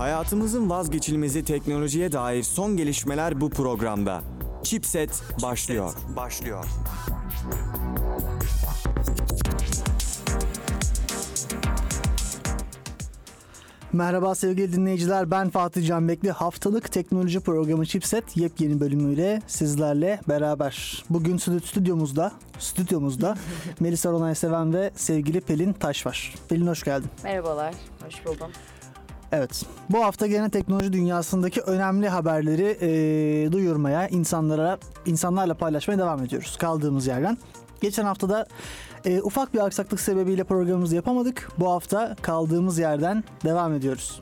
Hayatımızın vazgeçilmezi teknolojiye dair son gelişmeler bu programda. Chipset başlıyor. Başlıyor. Merhaba sevgili dinleyiciler ben Fatih Can Bekli. Haftalık teknoloji programı Chipset yepyeni bölümüyle sizlerle beraber. Bugün stü- stüdyomuzda, stüdyomuzda Melisa Ronay Seven ve sevgili Pelin Taş var. Pelin hoş geldin. Merhabalar, hoş buldum. Evet. Bu hafta gene teknoloji dünyasındaki önemli haberleri eee, duyurmaya, insanlara insanlarla paylaşmaya devam ediyoruz kaldığımız yerden. Geçen haftada eee, ufak bir aksaklık sebebiyle programımızı yapamadık. Bu hafta kaldığımız yerden devam ediyoruz.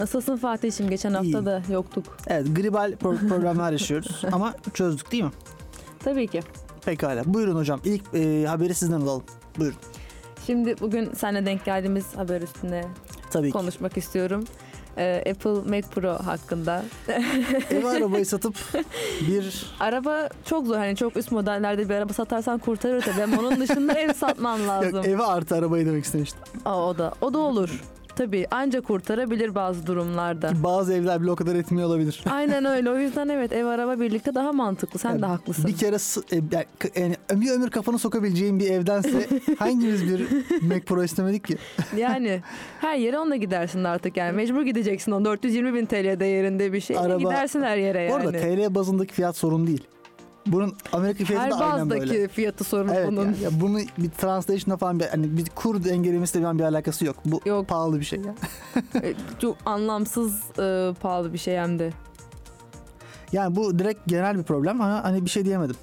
Nasılsın Fatih'im? Geçen hafta da yoktuk. Evet, gribal pro- problemler yaşıyoruz ama çözdük değil mi? Tabii ki. Pekala. Buyurun hocam. İlk eee, haberi sizden alalım. Buyurun. Şimdi bugün seninle denk geldiğimiz haber üstüne Tabii ki. konuşmak istiyorum. Ee, Apple Mac Pro hakkında. Ev arabayı satıp bir Araba çok zor. Hani çok üst modellerde bir araba satarsan kurtarır tabii. Ama onun dışında ev satman lazım. Yok, eve artı arabayı demek istemiştim. Aa, o da. O da olur. Tabii anca kurtarabilir bazı durumlarda. Bazı evler bile o kadar etmiyor olabilir. Aynen öyle. O yüzden evet ev araba birlikte daha mantıklı. Sen Yani de haklısın. Bir kere e, yani yani bir ömür kafanı sokabileceğin bir evdense hangimiz bir Mac Pro istemedik ki? Yani her yere onunla gidersin artık yani. Mecbur gideceksin o 420 bin TL değerinde bir şey. Araba- Gidersin her yere Bu arada yani. TL bazındaki fiyat sorun değil. Bunun Amerika fiyatı Her da aynen bazdaki böyle. fiyatı sorun Evet bunun. yani, ya bunu bir translation'la falan bir, hani bir kur dengelemesiyle falan bir alakası yok. Bu Yok. pahalı bir şey ya. E, Çok anlamsız e, pahalı bir şey hem de. Yani bu direkt genel bir problem ama hani bir şey diyemedim.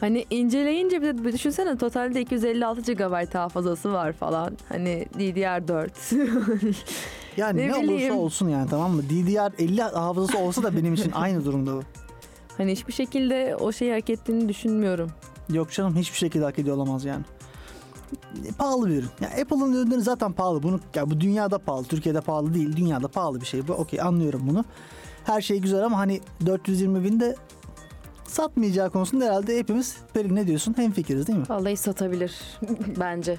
Hani inceleyince bir de düşünsene totalde 256 GB hafızası var falan. Hani DDR4. Yani Ne ne, bileyim. olursa olsun yani tamam mı? DDR50 hafızası olsa da benim için aynı durumda bu. Hani hiçbir şekilde o şeyi hak ettiğini düşünmüyorum. Yok canım hiçbir şekilde hak ediyor olamaz yani. E, Pahalı bir ürün. Ya Apple'ın ürünleri zaten pahalı. Bunu ya bu dünyada pahalı. Türkiye'de pahalı değil. Dünyada pahalı bir şey bu. Okey anlıyorum bunu. Her şey güzel ama hani 420 bin de satmayacağı konusunda herhalde hepimiz Pelin ne diyorsun? Hemfikiriz değil mi? Vallahi satabilir bence.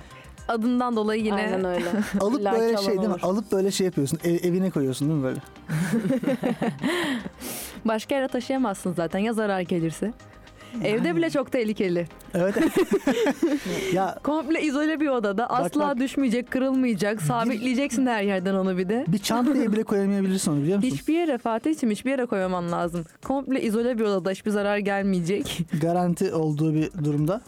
Adından dolayı yine Aynen öyle. Alıp İlla böyle şey değil mi? Alıp böyle şey yapıyorsun. ev- evine koyuyorsun değil mi böyle? başka yere taşıyamazsın zaten ya zarar gelirse. Evde bile çok tehlikeli. Evet. ya Komple izole bir odada asla bak. düşmeyecek, kırılmayacak. Sabitleyeceksin her yerden onu bir de. bir çantaya bile koyamayabilirsin onu biliyor musun? Hiçbir yere Fatih'cim hiçbir yere koymaman lazım. Komple izole bir odada hiçbir zarar gelmeyecek. Garanti olduğu bir durumda.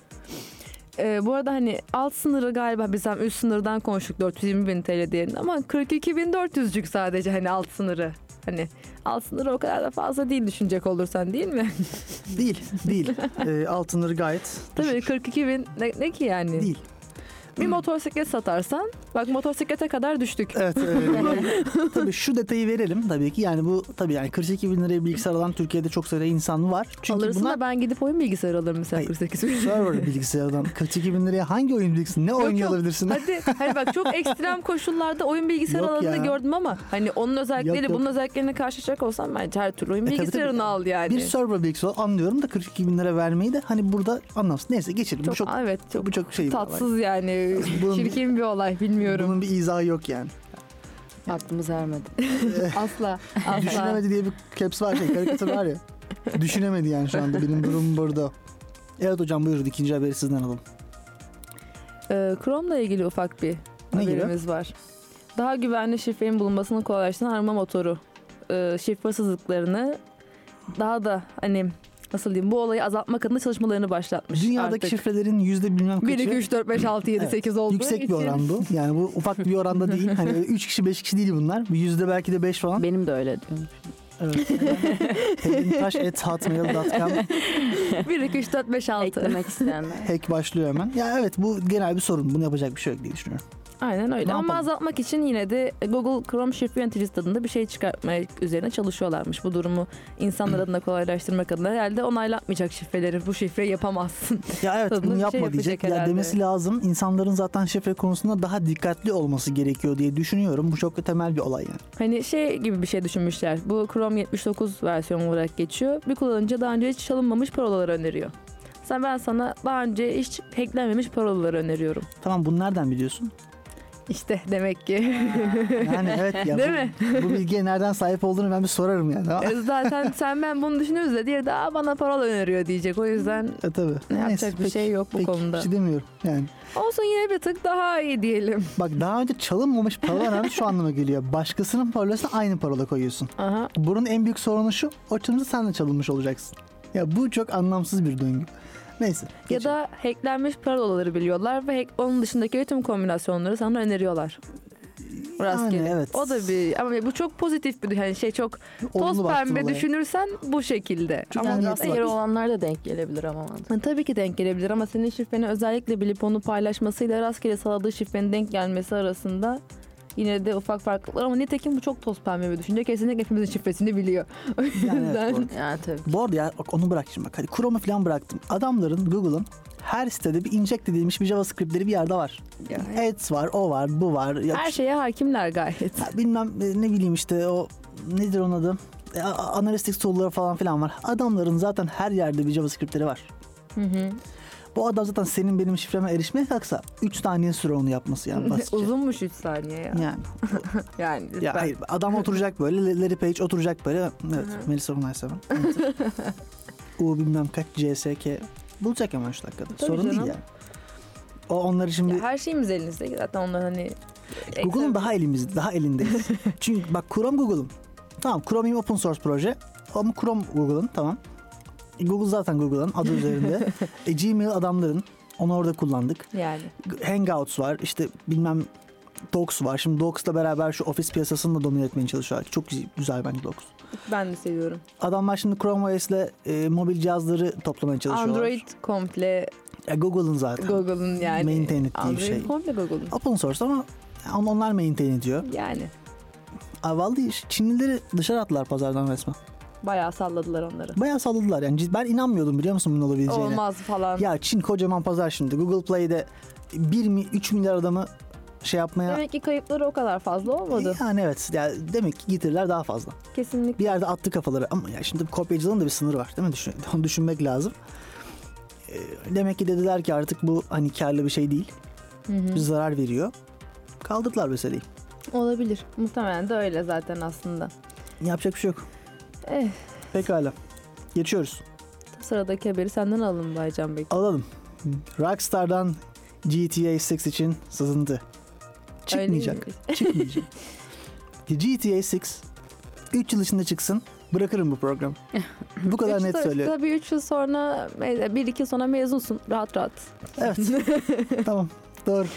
Ee, bu arada hani alt sınırı galiba biz hem üst sınırdan konuştuk 420 bin TL diyelim ama 42 bin 400'cük sadece hani alt sınırı. Hani alt sınırı o kadar da fazla değil düşünecek olursan değil mi? Değil. Değil. e, altınları gayet Tabii düşük. 42 bin ne, ne ki yani? Değil. Bir motosiklet satarsan bak motosiklete kadar düştük. Evet. e, tabii şu detayı verelim tabii ki. Yani bu tabii yani 42 bin liraya bilgisayar alan Türkiye'de çok sayıda insan var. Çünkü Alırsın bunlar da ben gidip oyun bilgisayarı alırım mesela Hayır. 48 bin. server bilgisayardan 42 bin liraya hangi oyun bilgisayarı ne oynuyor yok. olabilirsin? Hadi hani bak çok ekstrem koşullarda oyun bilgisayarı Yok alanında ya. gördüm ama hani onun özellikleri Yok, yok. bunun özelliklerine karşılaşacak olsam bence her türlü oyun E, tabii, bilgisayarını tabii. al yani. Bir server bilgisayarı anlıyorum da 42 bin lira vermeyi de hani burada anlamsız. Neyse geçelim. çok, bu çok evet çok bu çok şey tatsız yani Bunun- çirkin bir olay bilmiyorum. Bunun bir izahı yok yani. Aklımız ermedi. Asla. Asla. Düşünemedi diye bir caps var şey karikatür var ya. Düşünemedi yani şu anda benim durumum burada. Evet hocam buyurun ikinci haberi sizden alalım. Ee, Chrome'la ilgili ufak bir Ne gibi? haberimiz var. Daha güvenli şifrenin bulunmasını kolaylaştıran arama motoru. Ee, şifre hırsızlıklarını daha da hani nasıl diyeyim bu olayı azaltmak adına çalışmalarını başlatmış Dünyadaki artık. şifrelerin yüzde bilmem kaçı 1, 2, 3, 4, 5, 6, 7, Evet, 8 olduğu yüksek bir için. oran bu. Yani bu ufak bir oranda değil. Hani 3 kişi 5 kişi değil bunlar. Bu yüzde belki de 5 falan. Benim de öyle diyorum. Evet. Pelintaş.hotmail.com 1, 2, 3, 4, 5, 6. Eklemek isteyenler. Hack başlıyor hemen. Ya evet bu genel bir sorun. Bunu yapacak bir şey yok diye düşünüyorum. Aynen öyle. Ne Ama yapalım? azaltmak için yine de Google Chrome şifre yöneticisi adında bir şey çıkartmaya üzerine çalışıyorlarmış. Bu durumu insanlar adına kolaylaştırmak adına herhalde onaylatmayacak şifreleri. Bu şifreyi yapamazsın. Ya evet bunu bir yapma şey diyecek. Ya demesi lazım. İnsanların zaten şifre konusunda daha dikkatli olması gerekiyor diye düşünüyorum. Bu çok temel bir olay yani. Hani şey gibi bir şey düşünmüşler. Bu Chrome 79 versiyon olarak geçiyor. Bir kullanıcı daha önce hiç çalınmamış parolalar öneriyor. Sen ben sana daha önce hiç hacklenmemiş parolaları öneriyorum. Tamam bunu nereden biliyorsun? İşte demek ki. Yani evet ya Değil bu, mi? bu bilgiye nereden sahip olduğunu ben bir sorarım yani. E, Zaten sen ben bunu düşünürüz de diğeri de "Aa, bana parol öneriyor diyecek. O yüzden e, tabii. yapacak Neyse, bir pek- şey yok bu pek konuda. Bir şey demiyorum yani. Olsun yine bir tık daha iyi diyelim. Bak daha önce çalınmamış paralar şu anlama geliyor. Başkasının parolasına aynı parola koyuyorsun. Aha. Bunun en büyük sorunu şu. O çımızda sen de çalınmış olacaksın. Ya bu çok anlamsız bir döngü. Neyse. Ya geçelim. da hacklenmiş parolaları biliyorlar ve hack, onun dışındaki tüm kombinasyonları sana öneriyorlar. Rastgele. Yani evet. O da bir ama bu çok pozitif bir hani şey çok toz Olumlu pembe olaya. düşünürsen bu şekilde. Çünkü ama yani rastgele olanlar da denk gelebilir ama. Ha, Tabii ki denk gelebilir ama senin şifreni özellikle bilip onu paylaşmasıyla rastgele sağladığı şifrenin denk gelmesi arasında yine de ufak farklılıklar ama nitekim bu çok toz pembe bir düşünce. Kesinlikle hepimizin şifresini biliyor. O Yani yüzden evet, doğru. Yani tabii. Bu arada ya bak onu bırak şimdi bak. Hadi Chrome'u falan bıraktım. Adamların Google'ın her sitede bir inject edilmiş bir JavaScript'leri bir yerde var. Yani Ads var, o var, bu var. Yok, her şeye hakimler gayet. ya bilmem e, ne bileyim işte o nedir onun adı? E, a- Analytics tool'ları falan filan var. Adamların zaten her yerde bir JavaScript'leri var. Hı hı. Bu adam zaten senin benim şifreme erişmeye kalksa 3 saniye süre onu yapması yani basitçe. Uzunmuş 3 saniye ya. Yani Yani ya lütfen. hayır adam oturacak böyle Larry Page oturacak böyle evet Melissa Onayseven U bilmem kaç CSK bulacak hemen şu dakikada Tabii sorun değil canım. yani. O onları şimdi Ya her şeyimiz elimizde. Zaten onlar hani Google'un daha elimizde, daha elindeyiz. Çünkü bak Chrome Google'un. Tamam Chromium open source proje ama Chrome Google'ın tamam. E, Google zaten Google'ın adı üzerinde. e, Gmail adamların. Onu orada kullandık. yani. Hangouts var. işte bilmem Docs var. Şimdi Docs'la beraber şu ofis piyasasını da domine etmeye çalışıyorlar. Çok güzel, bence Docs. Ben de seviyorum. Adamlar şimdi Chrome OS'le e, mobil cihazları toplamaya çalışıyorlar. Android komple Ya Google'ın zaten. Google'ın yani. Maintain ettiği Android şey. komple Google'ın. Open source ama on- onlar maintain ediyor. Yani. Vallahi Çinlileri dışarı attılar pazardan resmen. Bayağı salladılar onları. Bayağı salladılar yani. Ben inanmıyordum biliyor musun bunun olabileceğine. Olmaz falan. Ya Çin kocaman pazar şimdi. Google Play'de 1 mi 3 milyar adamı şey yapmaya Demek ki kayıpları o kadar fazla olmadı. yani evet ya demek ki getiriler daha fazla. Kesinlikle. Bir yerde attı kafaları ama ya şimdi kopyacılığın da bir sınırı var değil mi? Düşün, onu düşünmek lazım. Ee, Demek ki dediler ki artık bu hani karlı bir şey değil. Hı hı. Bir zarar veriyor. Kaldırdılar meseleyi. Olabilir. Muhtemelen de öyle zaten aslında. Yapacak bir şey yok. Eh, Pekala. Geçiyoruz. sıradaki haberi senden alalım Baycan Bey. Alalım. Rockstar'dan GTA 6 için sızıntı. Çıkmayacak. Çıkmayacak. GTA 6 3 yıl içinde çıksın. Bırakırım bu programı. Bu kadar Üç net söylüyorum. Tabii 3 yıl sonra, 1-2 yıl sonra mezunsun. Rahat rahat. Evet. tamam. Doğru.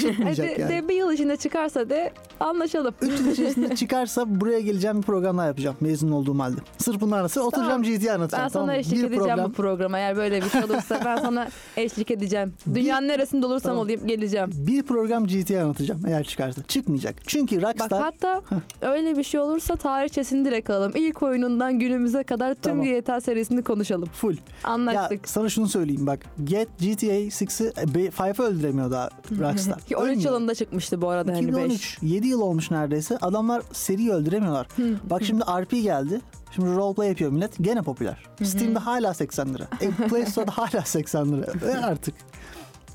Çıkmayacak Hadi yani. de bir yıl içinde çıkarsa de anlaşalım. 3 yıl içerisinde çıkarsa buraya geleceğim bir program daha yapacağım mezun olduğum halde. Sırf bunun arası oturacağım Tamam. GTA anlatacağım. Ben sana tamam mı? eşlik bir edeceğim program, bu programa. Eğer böyle bir şey olursa ben sana eşlik edeceğim. Bir- Dünyanın neresinde olursam Tamam. olayım geleceğim. bir program GTA anlatacağım eğer çıkarsa. Çıkmayacak. Çünkü Bak Rockstar hatta öyle bir şey olursa tarihçesini direkt alalım. İlk oyunundan günümüze kadar tüm Tamam. GTA serisini konuşalım. full. Ya Anlaştık. sana şunu söyleyeyim bak. Get GTA 6'ı 5'ı öldüremiyor daha Rockstar. Ki 13 Ölmüyor. yılında çıkmıştı bu arada hani 5. 2013. 7 yıl olmuş neredeyse. Adamlar seriyi öldüremiyorlar. Bak şimdi RP geldi. Şimdi roleplay yapıyor millet. Gene popüler. Steam'de hala 80 lira. E, Play Store'da hala 80 lira. Ve artık.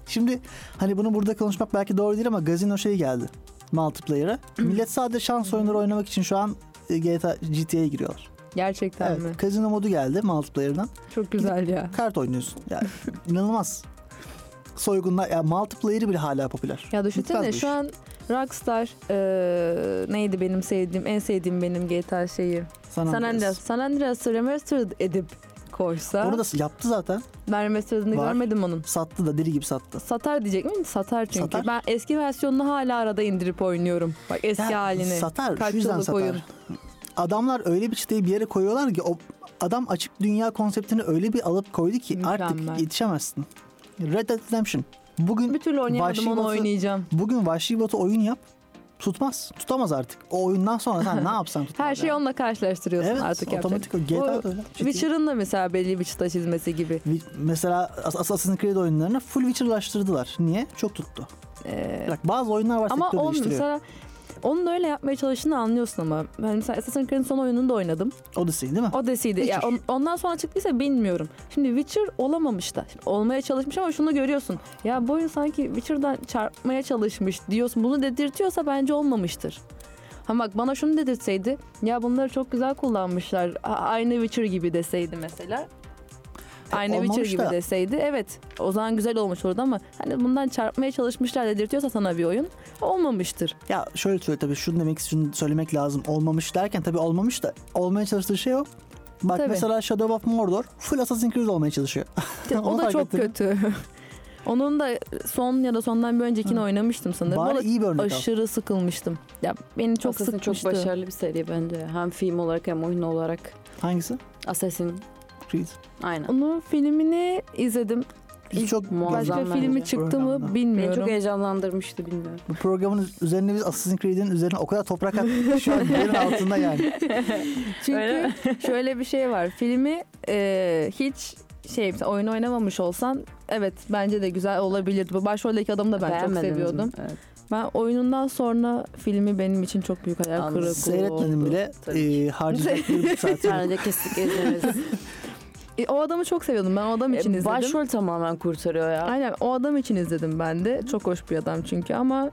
Şimdi hani bunu burada konuşmak belki doğru değil ama gazino şey geldi. Multiplayer'a. Millet sadece şans oyunları oynamak için şu an e, GTA GTA'ya giriyorlar. Gerçekten mi? Evet, kazino modu geldi multiplayer'dan. Çok güzel ya. Kart oynuyorsun. Yani inanılmaz. Soygunlar, ya multiplayer'ı bile hala popüler. Ya düşünsene şu an Rockstar eee, neydi benim sevdiğim en sevdiğim benim GTA şeyi. San San Andreas. San Andreas'ı remastered edip koysa. Onu da yaptı zaten. Ben remastered'ını Var. görmedim onun. Sattı da deli gibi sattı. Satar diyecek miyim? Satar çünkü. Satar. Ben eski versiyonunu hala arada indirip oynuyorum. Bak eski Ya, halini. Satar. Kaç şu yüzden satar. oyun. Adamlar öyle bir çıtayı bir yere koyuyorlar ki o adam açık dünya konseptini öyle bir alıp koydu ki Mükemmel. artık yetişemezsin. Red Dead Redemption. Bugün Bir türlü oynayamadım Vahşi onu Batı- oynayacağım. bugün Vahşi Batı oyun yap. Tutmaz. Tutamaz artık. O oyundan sonra sen ne yapsan tutmaz. Her şeyi yani. onunla karşılaştırıyorsun Evet artık otomatik o. GTA öyle. Witcher'ın da mesela belli bir çıta çizmesi gibi. Mesela As- Assassin's Creed oyunlarını full Witcher'laştırdılar. Niye? Çok tuttu. Ee, Bak bazı oyunlar var ama sektör o değiştiriyor. mesela Onun öyle yapmaya çalıştığını anlıyorsun ama. Ben mesela Assassin's Creed'in son oyununu da oynadım. Odyssey değil mi? Odyssey'di. Ya on- ondan sonra çıktıysa bilmiyorum. Şimdi Witcher olamamış da. Şimdi olmaya çalışmış ama şunu görüyorsun. Ya bu oyun sanki Witcher'dan çarpmaya çalışmış diyorsun. Bunu dedirtiyorsa bence olmamıştır. Ha bak bana şunu dedirtseydi. Ya bunları çok güzel kullanmışlar. Aynı Witcher gibi deseydi mesela. Aynı Witcher gibi da. deseydi evet o zaman güzel olmuş olurdu ama hani bundan çarpmaya çalışmışlar dedirtiyorsa sana bir oyun olmamıştır. Ya şöyle söyle tabii şunu demek şunu söylemek lazım. Olmamış derken tabii olmamış da olmaya çalıştığı şey o. Bak Tabii. mesela Shadow of Mordor full Assassin's Creed olmaya çalışıyor. o Onu da çok kötü. Onun da son ya da sondan bir öncekini Hı. oynamıştım sanırım. O Bari iyi bir örnek al. aşırı sıkılmıştım. Ya beni çok Assassin sıkmıştı. çok başarılı bir seri bence. Hem film olarak hem oyun olarak. Hangisi? Assassin. Creed. Aynen. Onun filmini izledim. Biz çok muazzam Başka bence. filmi çıktı mı Programda. Beni bilmiyorum. çok heyecanlandırmıştı bilmiyorum. Bu programın üzerine biz Assassin's Creed'in üzerine o kadar toprak attık şu an yerin altında yani. Çünkü Öyle şöyle bir şey var. Filmi e, hiç şey oyun oynamamış olsan evet bence de güzel olabilirdi. Bu başroldeki adamı da ben çok mi? seviyordum. Evet. Ben oyunundan sonra filmi benim için çok büyük hayal kırıklığı Seyretmedim oldu. bile Tabii e, harcayacak bir yok. Bence kesinlikle izlemelisin. E, o adamı çok seviyordum. Ben o adam için E, izledim. Başrol tamamen kurtarıyor ya. Aynen o adam için izledim ben de. Çok hoş bir adam çünkü ama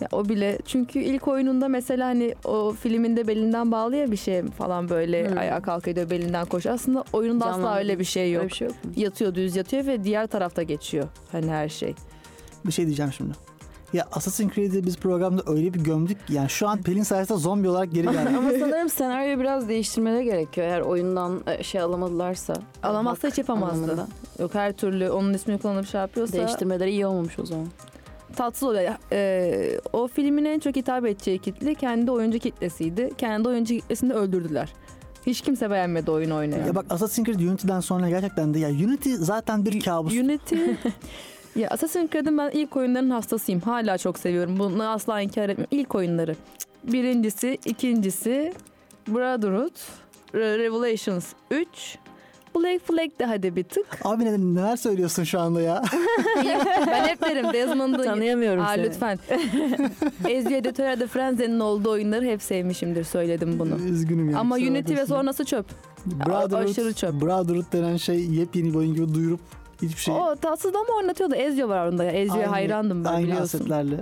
ya o bile çünkü ilk oyununda mesela hani o filminde belinden bağlı ya bir şey falan böyle Hmm. ayağa kalkıyor belinden koş. Aslında oyunda asla Canlandırmış. öyle bir şey yok. Öyle bir şey yok mu? Yatıyor düz yatıyor ve diğer tarafta geçiyor hani her şey. Bir şey diyeceğim şimdi. Ya Assassin's Creed'i biz programda öyle bir gömdük ki yani şu an Pelin sayesinde zombi olarak geri geldi. Ama sanırım senaryoyu biraz değiştirmeleri gerekiyor. Eğer oyundan e, şey alamadılarsa. Alamazsa hiç yapamazdı. anlamında. Yok her türlü onun ismini kullanıp şey yapıyorsa Değiştirmeleri iyi olmamış o zaman. tatsız oluyor. Ee, o filmin en çok hitap edeceği kitle kendi oyuncu kitlesiydi. Kendi oyuncu kitlesini öldürdüler. Hiç kimse beğenmedi oyun oynayan. ya bak Assassin's Creed Unity'den sonra gerçekten de ya Unity zaten bir kabus. Unity ya Assassin's Creed'in ben ilk oyunların hastasıyım. Hala çok seviyorum. Bunu asla inkar etmiyorum. İlk oyunları. Birincisi, ikincisi Brotherhood, Re- Revelations 3, Black Flag de hadi bir tık. Abi ne, neler söylüyorsun şu anda ya? ben hep derim Desmond'ı Tanıyamıyorum Aa, seni. lütfen. Ezio de Terra de Frenze'nin olduğu oyunları hep sevmişimdir söyledim bunu. Üzgünüm yani. Ama Unity ve sonrası çöp. Brotherhood, aşırı çöp. Brotherhood denen şey yepyeni bir oyun gibi duyurup hiçbir şey O tatsız ama oynatıyordu. Ezio var onda. ya. Ezio'ya Aynı- hayrandım ben aynı biliyorsun. asetlerle.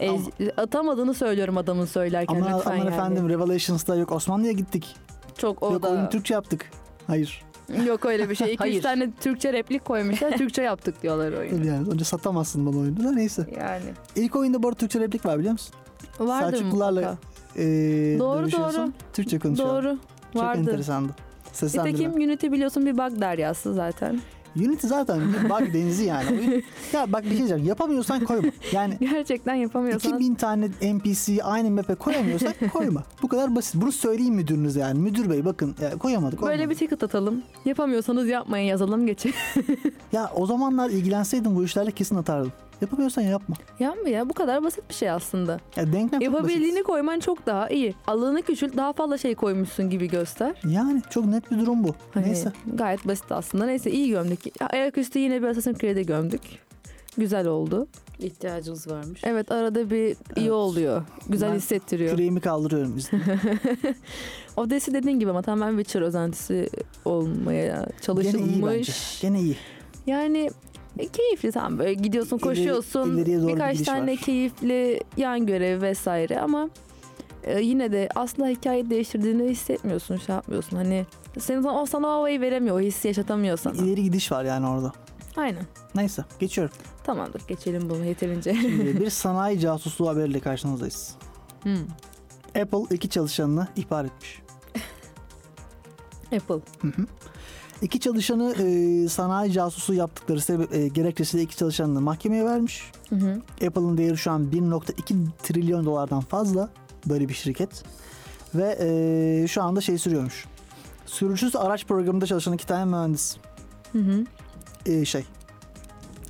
Ez- atamadığını söylüyorum adamın söylerken Ama lütfen aman yani. efendim Revelations'ta yok Osmanlı'ya gittik. Çok o yok da. oyunu Türkçe yaptık. Hayır. Yok öyle bir şey. İki üç Hayır. tane Türkçe replik koymuşlar. Türkçe yaptık diyorlar oyunu. Tabii yani önce satamazsın bana oyunu da neyse. Yani. İlk oyunda bu arada Türkçe replik var biliyor musun? Vardır Selçuklularla mutlaka. Ee, Doğru, dövüşüyorsun, doğru. Türkçe konuşuyor. Doğru. Çok Vardı. enteresandı. Seslendirme. Nitekim Unity biliyorsun bir bug deryası zaten. Unity zaten bir bug denizi yani. Ya bak bir şey diyeceğim. Yapamıyorsan koyma. Yani Gerçekten yapamıyorsan 2000 tane NPC'yi aynı map'e koyamıyorsan koyma. Bu kadar basit. Bunu söyleyeyim müdürünüze yani. Müdür bey bakın ya, koyamadık. böyle olmadı. bir ticket atalım. Yapamıyorsanız yapmayın yazalım geçin. Ya o zamanlar ilgilenseydim bu işlerle kesin atardım. Yapamıyorsan yapma. Yapma ya bu kadar basit bir şey aslında. Ya denklem Yapabildiğini basit. koyman çok daha iyi. Alanı küçült daha fazla şey koymuşsun gibi göster. Yani çok net bir durum bu. Hani Neyse. Gayet basit aslında. Neyse iyi gömdük. Ya, Ayaküstü yine bir Assassin's Creed'e gömdük. Güzel oldu. İhtiyacınız varmış. Evet arada bir iyi Evet. oluyor. Güzel Ben hissettiriyor. Küreğimi kaldırıyorum izin. Odyssey dediğin gibi ama tamamen Witcher özentisi olmaya Gene iyi bence. çalışılmış. Gene iyi. Yani e, keyifli tam böyle gidiyorsun İleri- koşuyorsun bir birkaç gidiş tane var. keyifli yan görev vesaire ama e, yine de aslında hikayeyi değiştirdiğini hissetmiyorsun şey yapmıyorsun hani senin o sana o havayı veremiyor o hissi yaşatamıyor sana. İleri gidiş var yani orada. Aynen Neyse geçiyorum. tamamdır geçelim bunu yeterince. Şimdi bir sanayi casusluğu haberiyle karşınızdayız. Hmm. Apple iki çalışanını ihbar etmiş. Apple. Hı hı. İki çalışanı e, sanayi casusu yaptıkları sebep, e, gerekçesiyle iki çalışanını mahkemeye vermiş. Hı hı. Apple'ın değeri şu an 1.2 trilyon dolardan fazla böyle bir şirket. Ve e, şu anda şey sürüyormuş. Sürücüsüz araç programında çalışan iki tane mühendis Hı hı. e, şey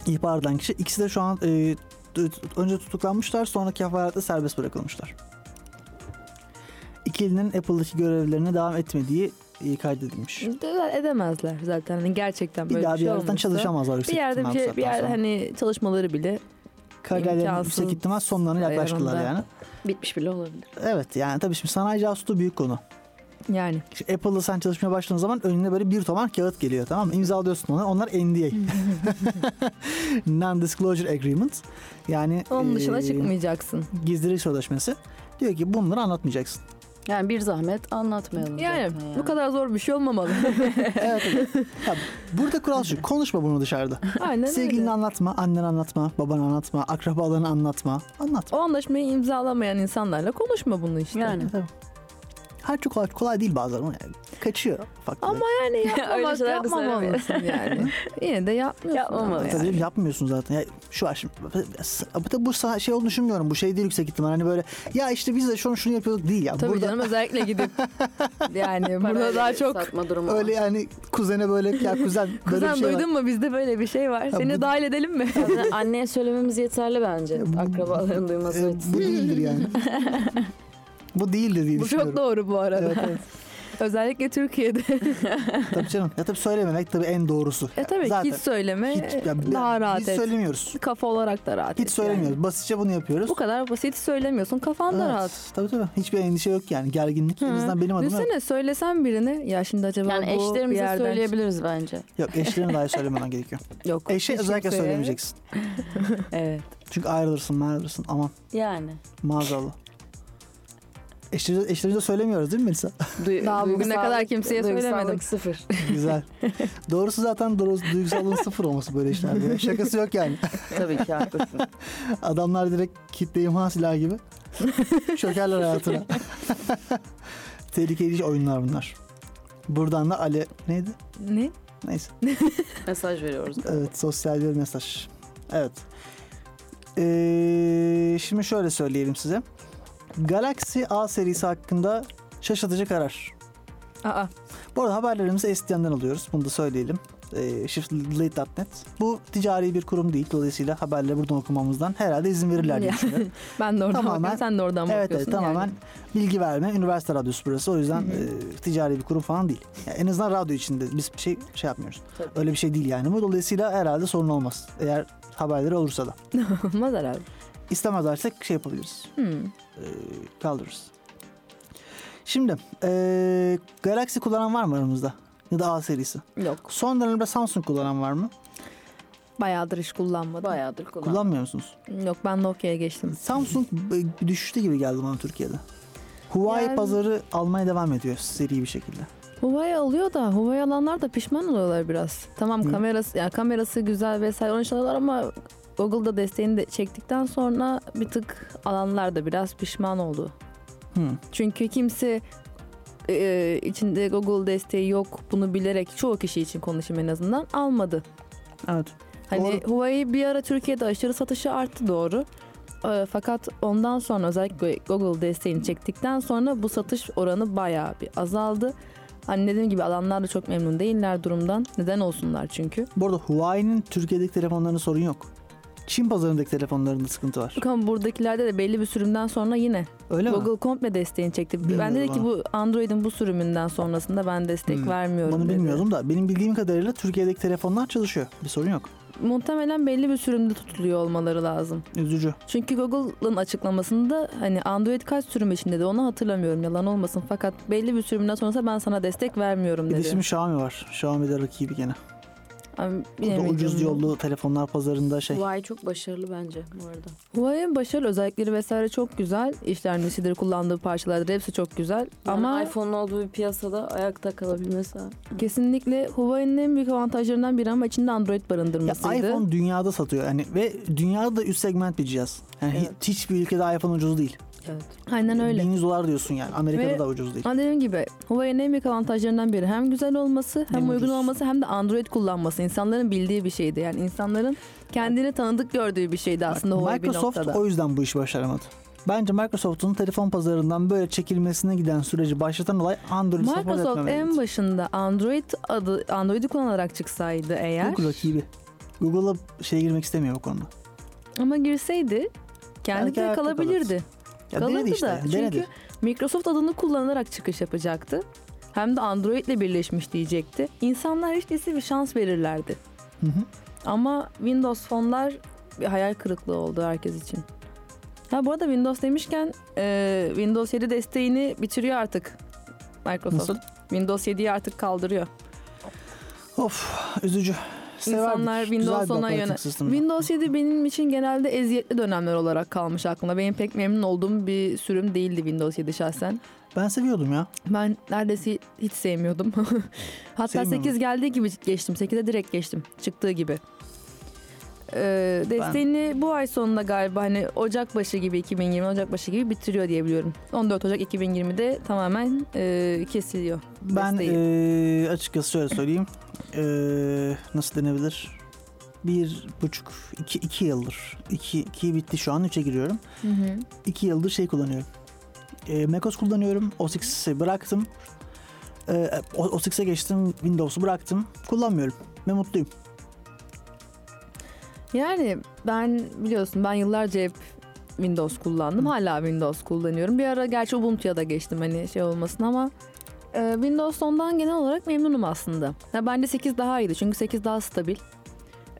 ihbar eden kişi. İkisi de şu an e, önce tutuklanmışlar sonra kefaletle serbest bırakılmışlar. İkilinin Apple'daki görevlerine devam etmediği e, kaydedilmiş. De- Edemezler zaten hani gerçekten Bir böyle daha bir bir şey yerden olmuşsa. çalışamazlar. Bir yerde bir şey bir yerde hani çalışmaları bile Kariyerlerin yüksek ihtimal sonlarına yaklaştılar yani. Bitmiş bile olabilir. Evet yani tabii şimdi sanayi casusluğu büyük konu. Yani. Apple'da sen çalışmaya başladığın zaman önüne böyle bir tomar kağıt geliyor tamam mı? İmzalıyorsun onu. Onlar NDA. Non-Disclosure Agreement. Yani Onun dışına e, çıkmayacaksın. gizlilik sözleşmesi. Diyor ki bunları anlatmayacaksın. Yani bir zahmet anlatmayalım Yani zaten bu kadar zor bir şey olmamalı. evet, evet. Ya, burada kural şu. Konuşma bunu dışarıda. Aynen Sevgilini öyle. anlatma, annen anlatma, baban anlatma, akrabalarını anlatma. Anlatma. O anlaşmayı imzalamayan insanlarla konuşma bunu işte. Yani. Tabii. Her çok kolay, kolay değil bazen ama yani kaçıyor. Ufak Ama yani Öyle yapmamak de yapmamalısın yani. Yine de yapmıyorsun. Tabii yani. yapmıyorsun zaten. Ya şu var şimdi. Tabii bu şey olduğunu düşünmüyorum. Bu şey değil yüksek ihtimal. Hani böyle ya işte biz de şunu şunu yapıyorduk değil ya. Tabii Burada canım özellikle gidip yani burada daha çok satma durumu var. öyle yani kuzene böyle ya kuzen böyle Kuzen bir şey var. duydun mu bizde böyle bir şey var. Seni bu- dahil edelim mi? Anneye söylememiz yeterli bence. Akrabaların duyması E, bu değildir yani. Bu değildir diye Bu düşünüyorum. çok doğru bu arada. Evet, evet. Özellikle Türkiye'de. Tabii canım. Ya tabii söylememek tabii en doğrusu. E tabii Zaten hiç söyleme hiç- ya daha rahat Hiç et. söylemiyoruz. Kafa olarak da rahat et Hiç söylemiyoruz. Basitçe bunu yapıyoruz. Yani. Bu kadar basit söylemiyorsun. Kafan da Evet, rahat. Tabii tabii. Hiçbir endişe yok yani. Gerginlik. En Hı. azından benim adıma. Düşünsene söylesen birine ya şimdi acaba Yani bu bir eşlerimize yerden söyleyebiliriz bence. Yok eşlerine dahi söylememen gerekiyor. Yok. Eşe hiç özellikle söylemeyeceksin. Evet. Çünkü ayrılırsın ayrılırsın. Aman Yani. maazallah. Eşlerimize, eşlerimize söylemiyoruz değil mi Melisa? Duy- Daha bugüne kadar kimseye söylemedim. sıfır. Güzel. Doğrusu zaten doğrusu, duygusallığın sıfır olması böyle işlerde. Şakası yok yani. Tabii ki haklısın. Adamlar direkt kitle imha silahı gibi çökerler hayatına. Tehlikeli oyunlar bunlar. Buradan da Ali neydi? Ne? Neyse. Mesaj veriyoruz. Evet sosyal bir mesaj. Evet. Ee, şimdi şöyle söyleyelim size. Galaxy A serisi hakkında şaşırtıcı karar. Aa, Bu arada haberlerimizi STN'den alıyoruz. Bunu da söyleyelim. Ee, Shiftlate.net. Bu ticari bir kurum değil. Dolayısıyla haberleri buradan okumamızdan herhalde izin verirler diye düşünüyorum. ben de oradan Tamamen- bakıyorum. Sen de oradan evet bakıyorsun. evet tamamen yani. bilgi verme. Üniversite radyosu burası. O yüzden e, ticari bir kurum falan değil. Yani en azından radyo içinde biz bir şey şey yapmıyoruz. Tabii. Öyle bir şey değil yani. Bu dolayısıyla herhalde sorun olmaz. Eğer haberleri olursa da. Olmaz herhalde. İstemezlersek şey yapabiliriz. Hmm. e, kaldırırız. Şimdi e, Galaxy kullanan var mı aramızda? Ya da A serisi. Yok. Son dönemde Samsung kullanan var mı? Bayağıdır hiç kullanmadım. Bayağıdır kullan. Kullanmıyor musunuz? Yok ben Nokia'ya geçtim. Samsung e, düşüşte gibi geldi bana Türkiye'de. Huawei Yani- pazarı almaya devam ediyor seri bir şekilde. Huawei alıyor da Huawei alanlar da pişman oluyorlar biraz. Tamam Niye? kamerası yani kamerası güzel vesaire onu çalıyorlar ama Google'da desteğini de çektikten sonra bir tık alanlar da biraz pişman oldu. Hı. Çünkü kimse e, içinde Google desteği yok bunu bilerek çoğu kişi için konuşayım en azından almadı. Evet. Hani Huawei bir ara Türkiye'de aşırı satışı arttı doğru. E, fakat ondan sonra özellikle Google desteğini çektikten sonra bu satış oranı bayağı bir azaldı. Hani dediğim gibi alanlar da çok memnun değiller durumdan. Neden olsunlar çünkü. Bu arada Huawei'nin Türkiye'deki telefonlarında sorun yok. Çin pazarındaki telefonlarında sıkıntı var. Ama buradakilerde de belli bir sürümden sonra yine Öyle mi? Google komple desteğini çekti. ben Bilmiyorum dedi ki bu Android'in bu sürümünden sonrasında ben destek Hmm. vermiyorum Bunu dedi. bilmiyordum da benim bildiğim kadarıyla Türkiye'deki telefonlar çalışıyor. Bir sorun yok. Muhtemelen belli bir sürümde tutuluyor olmaları lazım. Üzücü. Çünkü Google'ın açıklamasında hani Android kaç sürüm içinde de onu hatırlamıyorum yalan olmasın. Fakat belli bir sürümden sonrası ben sana destek vermiyorum Bir de dedi. şimdi Xiaomi var. Xiaomi de rakibi gene. Abi, Bu da bilemedim. ucuz yollu telefonlar pazarında şey. Huawei çok başarılı bence bu arada. Huawei'nin başarılı özellikleri vesaire çok güzel. İşlemcisidir, kullandığı parçalardır hepsi çok güzel. Ama Ama iPhone'un olduğu bir piyasada ayakta kalabilmesi. kesinlikle Huawei'nin en büyük avantajlarından biri ama içinde Android Ya barındırmasıydı. iPhone dünyada satıyor yani ve dünyada da üst segment bir cihaz. Yani Evet. hiç- hiçbir ülkede iPhone ucuz değil. Evet. Aynen öyle. 1100 dolar diyorsun yani. Amerika'da Ve- da ucuz değil. Dediğim gibi Huawei'nin en büyük avantajlarından biri hem güzel olması hem Hem uygun ucuz. olması hem de Android kullanması. İnsanların bildiği bir şeydi. Yani insanların kendini tanıdık gördüğü bir şeydi aslında Huawei bir Microsoft noktada. o yüzden bu işi başaramadı. Bence Microsoft'un telefon pazarından böyle çekilmesine giden süreci başlatan olay Android support Microsoft en başında Android adı Android'i kullanarak çıksaydı eğer Google rakibi. Google'a şey girmek istemiyor bu konuda. ama girseydi kendi kalabilirdi. Ya Kalırdı denedi işte. da. yani, Çünkü denedi. Microsoft adını kullanarak çıkış yapacaktı. Hem de Android'le birleşmiş diyecekti. İnsanlar hiç değilse bir şans verirlerdi. Hı hı. Ama Windows fonlar bir hayal kırıklığı oldu herkes için. Ha bu arada Windows demişken e, Windows 7 desteğini bitiriyor artık Microsoft. Nasıl? Windows 7'yi artık kaldırıyor. Of üzücü. İnsanlar Windows bir ona operating yöne- system. Windows 7 benim için genelde eziyetli dönemler olarak kalmış aklımda. Benim pek memnun olduğum bir sürüm değildi Windows 7 şahsen. Ben seviyordum ya. Ben neredeyse hiç sevmiyordum. Hatta Sevmiyor 8 geldiği gibi geçtim. 8'e direkt geçtim. Çıktığı gibi. Ee, desteğini bu ay sonunda galiba hani Ocak başı gibi 2020 Ocak başı gibi bitiriyor diye biliyorum. 14 Ocak 2020'de tamamen e, kesiliyor. Ben Desteği. eee, açıkçası şöyle söyleyeyim. Eee, nasıl denebilir? Bir buçuk, iki, iki yıldır. İki, iki bitti şu an. Üçe giriyorum. İki yıldır şey kullanıyorum. Eee macOS kullanıyorum. OS X'i bıraktım. Eee, O- OS X'e geçtim. Windows'u bıraktım. Kullanmıyorum. Ve mutluyum. Yani ben biliyorsun ben yıllarca hep Windows kullandım. Hala Windows kullanıyorum. Bir ara gerçi Ubuntu'ya da geçtim hani şey olmasın ama e, Windows 10'dan genel olarak memnunum aslında. Ya bence 8 daha iyiydi çünkü 8 daha stabil.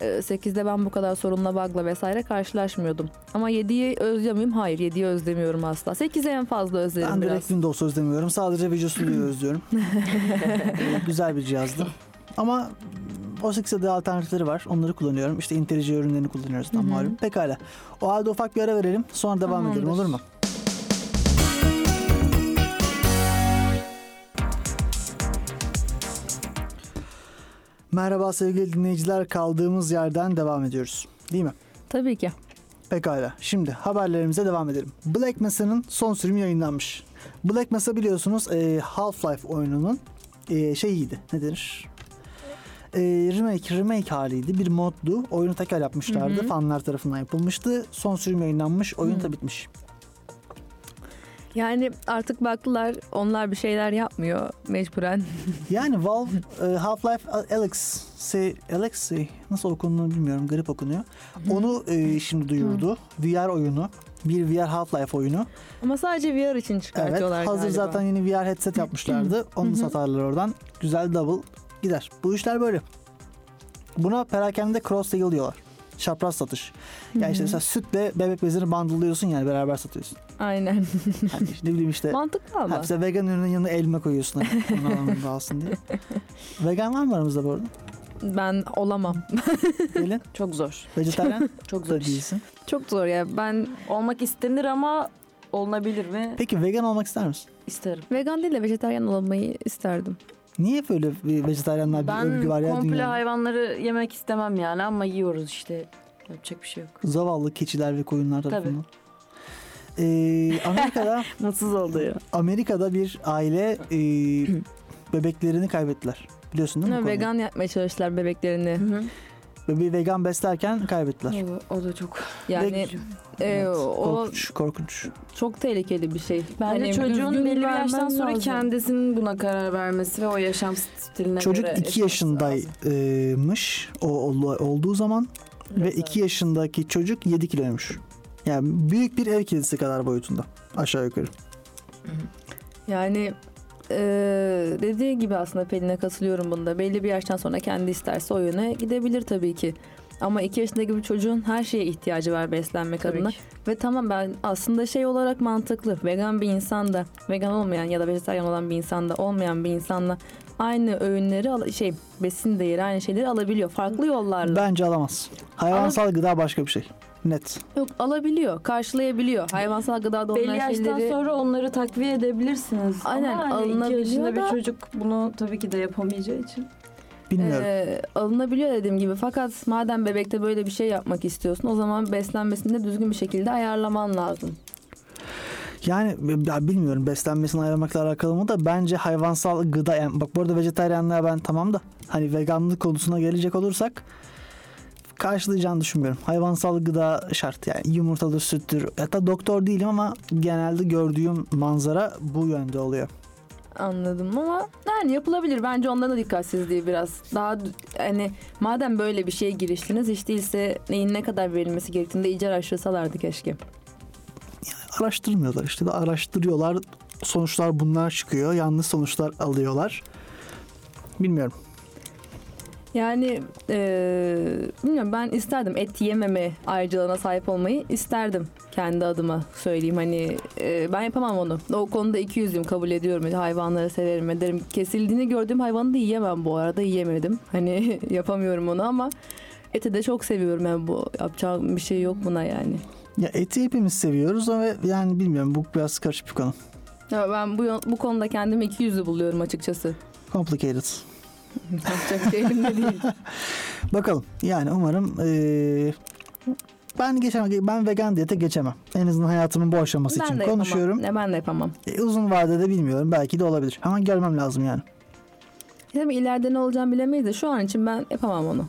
E, 8'de ben bu kadar sorunla bug'la vesaire karşılaşmıyordum. Ama 7'yi özlüyor muyum? Hayır 7'yi özlemiyorum asla. 8'i en fazla özlerim Ben direkt biraz. Windows özlemiyorum. Sadece Visual Studio'yu özlüyorum. Eee, güzel bir cihazdı. Ama OS X'e de alternatifleri var. Onları kullanıyorum. İşte IntelliJ ürünlerini kullanıyoruz tam malum. Pekala. O halde ufak bir ara verelim. Sonra devam edelim olur mu? Merhaba sevgili dinleyiciler. Kaldığımız yerden devam ediyoruz. Değil mi? Tabii ki. Pekala. Şimdi haberlerimize devam edelim. Black Mesa'nın son sürümü yayınlanmış. Black Mesa biliyorsunuz e, Half-Life oyununun e, şeyiydi. Ne denir? E, remake, remake haliydi. Bir moddu. Oyunu tekrar yapmışlardı. Hı hı. Fanlar tarafından yapılmıştı. Son sürüm yayınlanmış. Oyun Hı. da bitmiş. Yani artık baktılar onlar bir şeyler yapmıyor mecburen. Yani Valve e, Half-Life Alyx, se- Alexi nasıl okunduğunu bilmiyorum. Garip okunuyor. Onu e, şimdi duyurdu. VR oyunu. Bir VR Half-Life oyunu. Ama sadece VR için Evet. çıkartıyorlar Hazır galiba. zaten yeni VR headset yapmışlardı. Onu satarlar oradan. Güzel double gider. Bu işler böyle. Buna perakende cross diyorlar. Çapraz satış. Yani işte mesela sütle bebek bezini bundle'lıyorsun yani beraber satıyorsun. Aynen. Yani işte ne bileyim işte. Mantıklı Ha, ama. mesela vegan ürünün yanına elma koyuyorsun. Hani, alsın diye. Vegan var mı aramızda bu arada? Ben olamam. Gelin. Çok zor. Vejetaryen Çok zor değilsin. Çok zor ya. Ben Olmak istenir ama olunabilir mi? Peki vegan olmak ister misin? İsterim. vegan değil de vejetaryen olmayı isterdim. Niye böyle bir vejetaryenler bir Ben övgü var ya komple dünyada? hayvanları yemek istemem yani ama yiyoruz işte. Yapacak bir şey yok. Zavallı keçiler ve koyunlar Tabii. tarafından. Ee, Amerika'da Mutsuz oldu ya. Amerika'da bir aile e, bebeklerini kaybettiler. Biliyorsun değil mi? konuyu? vegan yapmaya çalıştılar bebeklerini. Bebeği vegan beslerken kaybettiler. o, o da çok. Yani e, Evet, o korkunç, korkunç. çok tehlikeli bir şey. Bence Hani çocuğun belli bir yaştan sonra lazım. kendisinin buna karar vermesi ve o yaşam stiline Çocuk göre 2 yaşaması lazım. yaşındaymış o ol- olduğu zaman ve 2 yaşındaki çocuk 7 kiloymuş. Yani büyük bir ev kedisi kadar boyutunda aşağı yukarı. Yani e, dediği gibi aslında Pelin'e katılıyorum bunda. Belli bir yaştan sonra kendi isterse o yöne gidebilir tabii ki. Ama iki yaşındaki bir çocuğun her şeye ihtiyacı var beslenmek Tabii adına. ki. Ve tamam ben aslında şey olarak mantıklı. Vegan bir insan da, vegan olmayan ya da vejetaryen olan bir insan da, olmayan bir insanla aynı öğünleri al- şey besin değeri aynı şeyleri alabiliyor. Farklı yollarla. Bence alamaz. Hayvansal gıda başka bir şey. Net. Yok alabiliyor, karşılayabiliyor. Hayvansal Belli olmayan yaştan şeyleri sonra onları takviye edebilirsiniz. Aynen, Ama hani iki yaşında da- bir çocuk bunu tabii ki de yapamayacağı için. Bilmiyorum. Ee, alınabiliyor dediğim gibi. Fakat madem bebekte böyle bir şey yapmak istiyorsun o zaman beslenmesini de düzgün bir şekilde ayarlaman lazım. Yani ya bilmiyorum beslenmesini ayırmakla alakalı mı da bence hayvansal gıda yani bak bu arada vejetaryenliğe ben tamam da hani veganlık konusuna gelecek olursak karşılayacağını düşünmüyorum. Hayvansal gıda şart yani yumurtadır, süttür. Hatta doktor değilim ama genelde gördüğüm manzara bu yönde oluyor. Anladım ama yani yapılabilir. Bence ondan da dikkatsizliği biraz. Daha hani madem böyle bir şeye giriştiniz hiç değilse neyin ne kadar verilmesi gerektiğini de iyice araştırsalardı keşke. Araştırmıyorlar işte de araştırıyorlar. Sonuçlar bunlar çıkıyor. Yanlış sonuçlar alıyorlar. Bilmiyorum. Yani eee, bilmiyorum ben isterdim et yememe ayrıcalığına sahip olmayı isterdim kendi adıma söyleyeyim hani eee, ben yapamam onu o konuda iki yüzlüyüm kabul ediyorum hayvanları severim ederim kesildiğini gördüğüm hayvanı da yiyemem bu arada yiyemedim hani yapamıyorum onu ama eti de çok seviyorum yani bu yapacağım bir şey yok buna yani. Ya eti hepimiz seviyoruz ama yani bilmiyorum bu biraz karışık bir konu. Ya ben bu bu konuda kendimi iki yüzlü buluyorum açıkçası. Complicated. Yapacak şey elimde değil. Bakalım yani umarım eee, ben geçemem. Ben vegan diyete geçemem. En azından hayatımın bu aşaması için ben de konuşuyorum. Ne ben de yapamam. E, uzun vadede bilmiyorum. Belki de olabilir. Ama görmem lazım yani. Tabii ileride ne olacağını bilemeyiz de şu an için ben yapamam onu.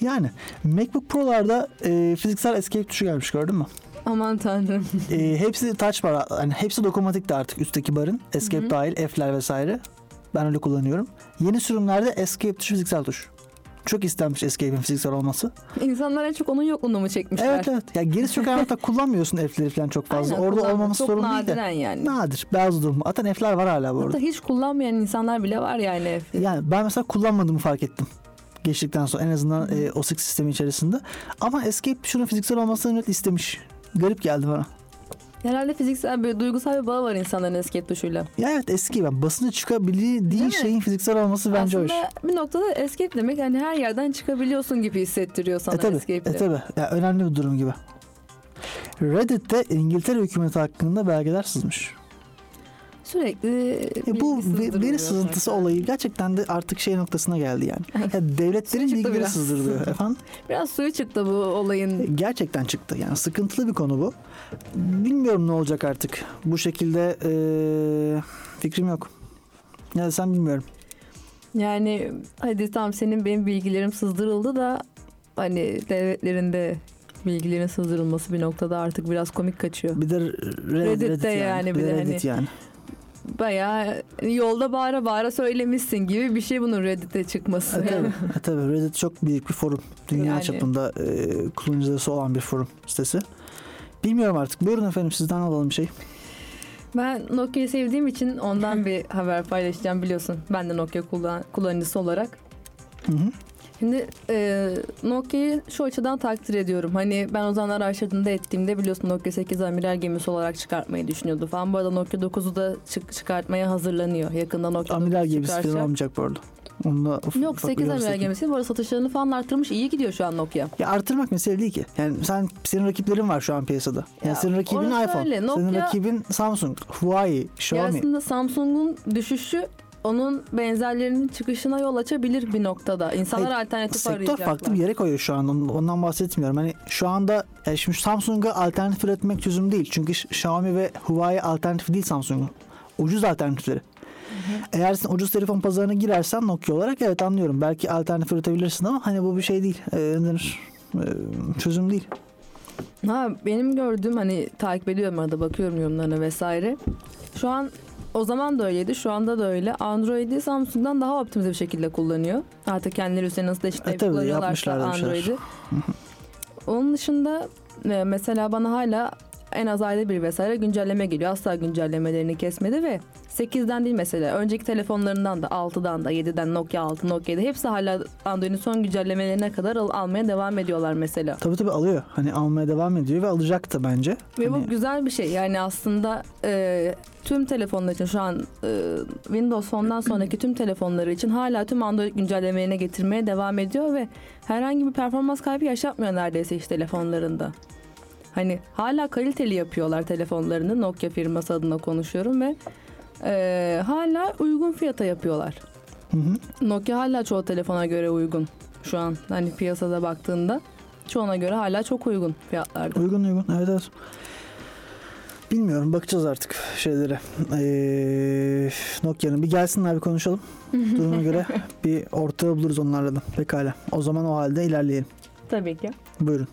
Yani MacBook Pro'larda e, fiziksel escape tuşu gelmiş gördün mü? Aman tanrım. E, hepsi touch bar. Yani hepsi dokunmatik de artık üstteki barın. Escape Hı hı. dahil, F'ler vesaire. Ben öyle kullanıyorum. Yeni sürümlerde escape tuşu fiziksel tuş. Çok istenmiş escape'in fiziksel olması. İnsanlar en çok onun yokluğunu mu çekmişler? Evet evet. Ya çok hayatta kullanmıyorsun F'leri falan çok fazla. Aynen, Orada olmaması çok sorun değil de. nadiren yani. Nadir. Bazı durum. Zaten F'ler var hala bu arada. Hatta hiç kullanmayan insanlar bile var yani. Yani ben mesela kullanmadığımı fark ettim. Geçtikten sonra en azından e, o sık sistemi içerisinde. Ama Escape şunun fiziksel olmasını net istemiş. Garip geldi bana. Herhalde fiziksel bir duygusal bir bağı var insanların escape tuşuyla. Ya evet eski ben basınca çıkabildiği Değil mi? şeyin fiziksel olması bence hoş. Aslında bir noktada escape demek hani her yerden çıkabiliyorsun gibi hissettiriyor sana E tabi, escape'de. e tabi. Ya önemli bir durum gibi. Reddit'te İngiltere hükümeti hakkında belgeler sızmış. Sürekli E bu bilgi ve- veri sızıntısı olayı gerçekten de artık şey noktasına geldi yani. Ya devletlerin bilgileri sızdırılıyor efendim. Biraz suyu çıktı bu olayın. Gerçekten çıktı. Yani sıkıntılı bir konu bu. Bilmiyorum ne olacak artık. Bu şekilde eee, fikrim yok. Ya sen bilmiyorum. Yani hadi tamam senin benim bilgilerim sızdırıldı da hani devletlerin de bilgilerin sızdırılması bir noktada artık biraz komik kaçıyor. Bir de Reddit, Reddit'te yani bir de hani- Reddit yani. Bayağı yolda bağıra bağıra söylemişsin gibi bir şey bunun Reddit'e çıkması. E, tabii, e, tabii. Reddit çok büyük bir forum. Dünya Yani. çapında eee kullanıcısı olan bir forum sitesi. Bilmiyorum artık. Buyurun efendim sizden alalım bir şey. Ben Nokia'yı sevdiğim için ondan bir haber paylaşacağım biliyorsun. Ben de Nokia kullan- kullanıcısı olarak. Hı hı. Şimdi e, Nokia'yı şu açıdan takdir ediyorum. Hani ben o zaman araştırdığımda ettiğimde biliyorsun Nokia 8 amiral gemisi olarak çıkartmayı düşünüyordu falan. Bu arada Nokia 9'u da çık- çıkartmaya hazırlanıyor. Yakında Nokia Amiral 9 gemisi çıkarsa. falan olmayacak bu arada. Onunla Yok ufak bir 8 amiral gemisi. Bu arada satışlarını falan arttırmış. İyi gidiyor şu an Nokia. Ya artırmak mesele değil ki. Yani sen senin rakiplerin var şu an piyasada. Yani Ya senin rakibin iPhone. öyle. Senin Nokia- rakibin Samsung, Huawei, Ya Xiaomi. aslında Samsung'un düşüşü onun benzerlerinin çıkışına yol açabilir bir noktada. İnsanlar Hayır, alternatif Sektör arayacaklar. farklı bir yere koyuyor şu an. Ondan- bahsetmiyorum. Hani şu anda yani şimdi Samsung'a alternatif üretmek çözüm değil. Çünkü Xiaomi ve Huawei alternatif değil Samsung'un. Ucuz alternatifleri. Eğer sen ucuz telefon pazarına girersen Nokia olarak evet anlıyorum. Belki alternatif üretebilirsin ama hani bu bir şey değil. Ee, çözüm değil. Ha benim gördüğüm hani takip ediyorum arada bakıyorum yorumlarına vesaire. Şu an o zaman da öyleydi, şu anda da öyle. Android'i Samsung'dan daha optimize bir şekilde kullanıyor. Artık kendileri üzerine nasıl E, eşitleyip tabii, kullanıyorlarsa. Android'i. Onun dışında e, mesela bana hala en az ayda bir vesaire güncelleme geliyor. Asla güncellemelerini kesmedi ve 8'den değil mesela. Önceki telefonlarından da 6'dan da 7'den Nokia 6, Nokia 7 hepsi hala Android'in son güncellemelerine kadar al- almaya devam ediyorlar mesela. Tabii tabii alıyor. Hani almaya devam ediyor ve alacak da bence. Ve Hani- bu güzel bir şey. Yani aslında e, tüm telefonlar için şu an e, Windows Phone'dan sonraki tüm telefonları için hala tüm Android güncellemelerine getirmeye devam ediyor ve herhangi bir performans kaybı yaşatmıyor neredeyse hiç telefonlarında. Hani hala kaliteli yapıyorlar telefonlarını. Nokia firması adına konuşuyorum ve e, hala uygun fiyata yapıyorlar. Hı hı. Nokia hala çoğu telefona göre uygun şu an. Hani piyasada baktığında çoğuna göre hala çok uygun fiyatlarda. Uygun uygun. Evet evet. Bilmiyorum bakacağız artık şeylere. Ee, Nokia'nın bir gelsinler bir konuşalım. Duruma göre bir ortağı buluruz onlarla da. Pekala. O zaman o halde ilerleyelim. Tabii ki. Buyurun.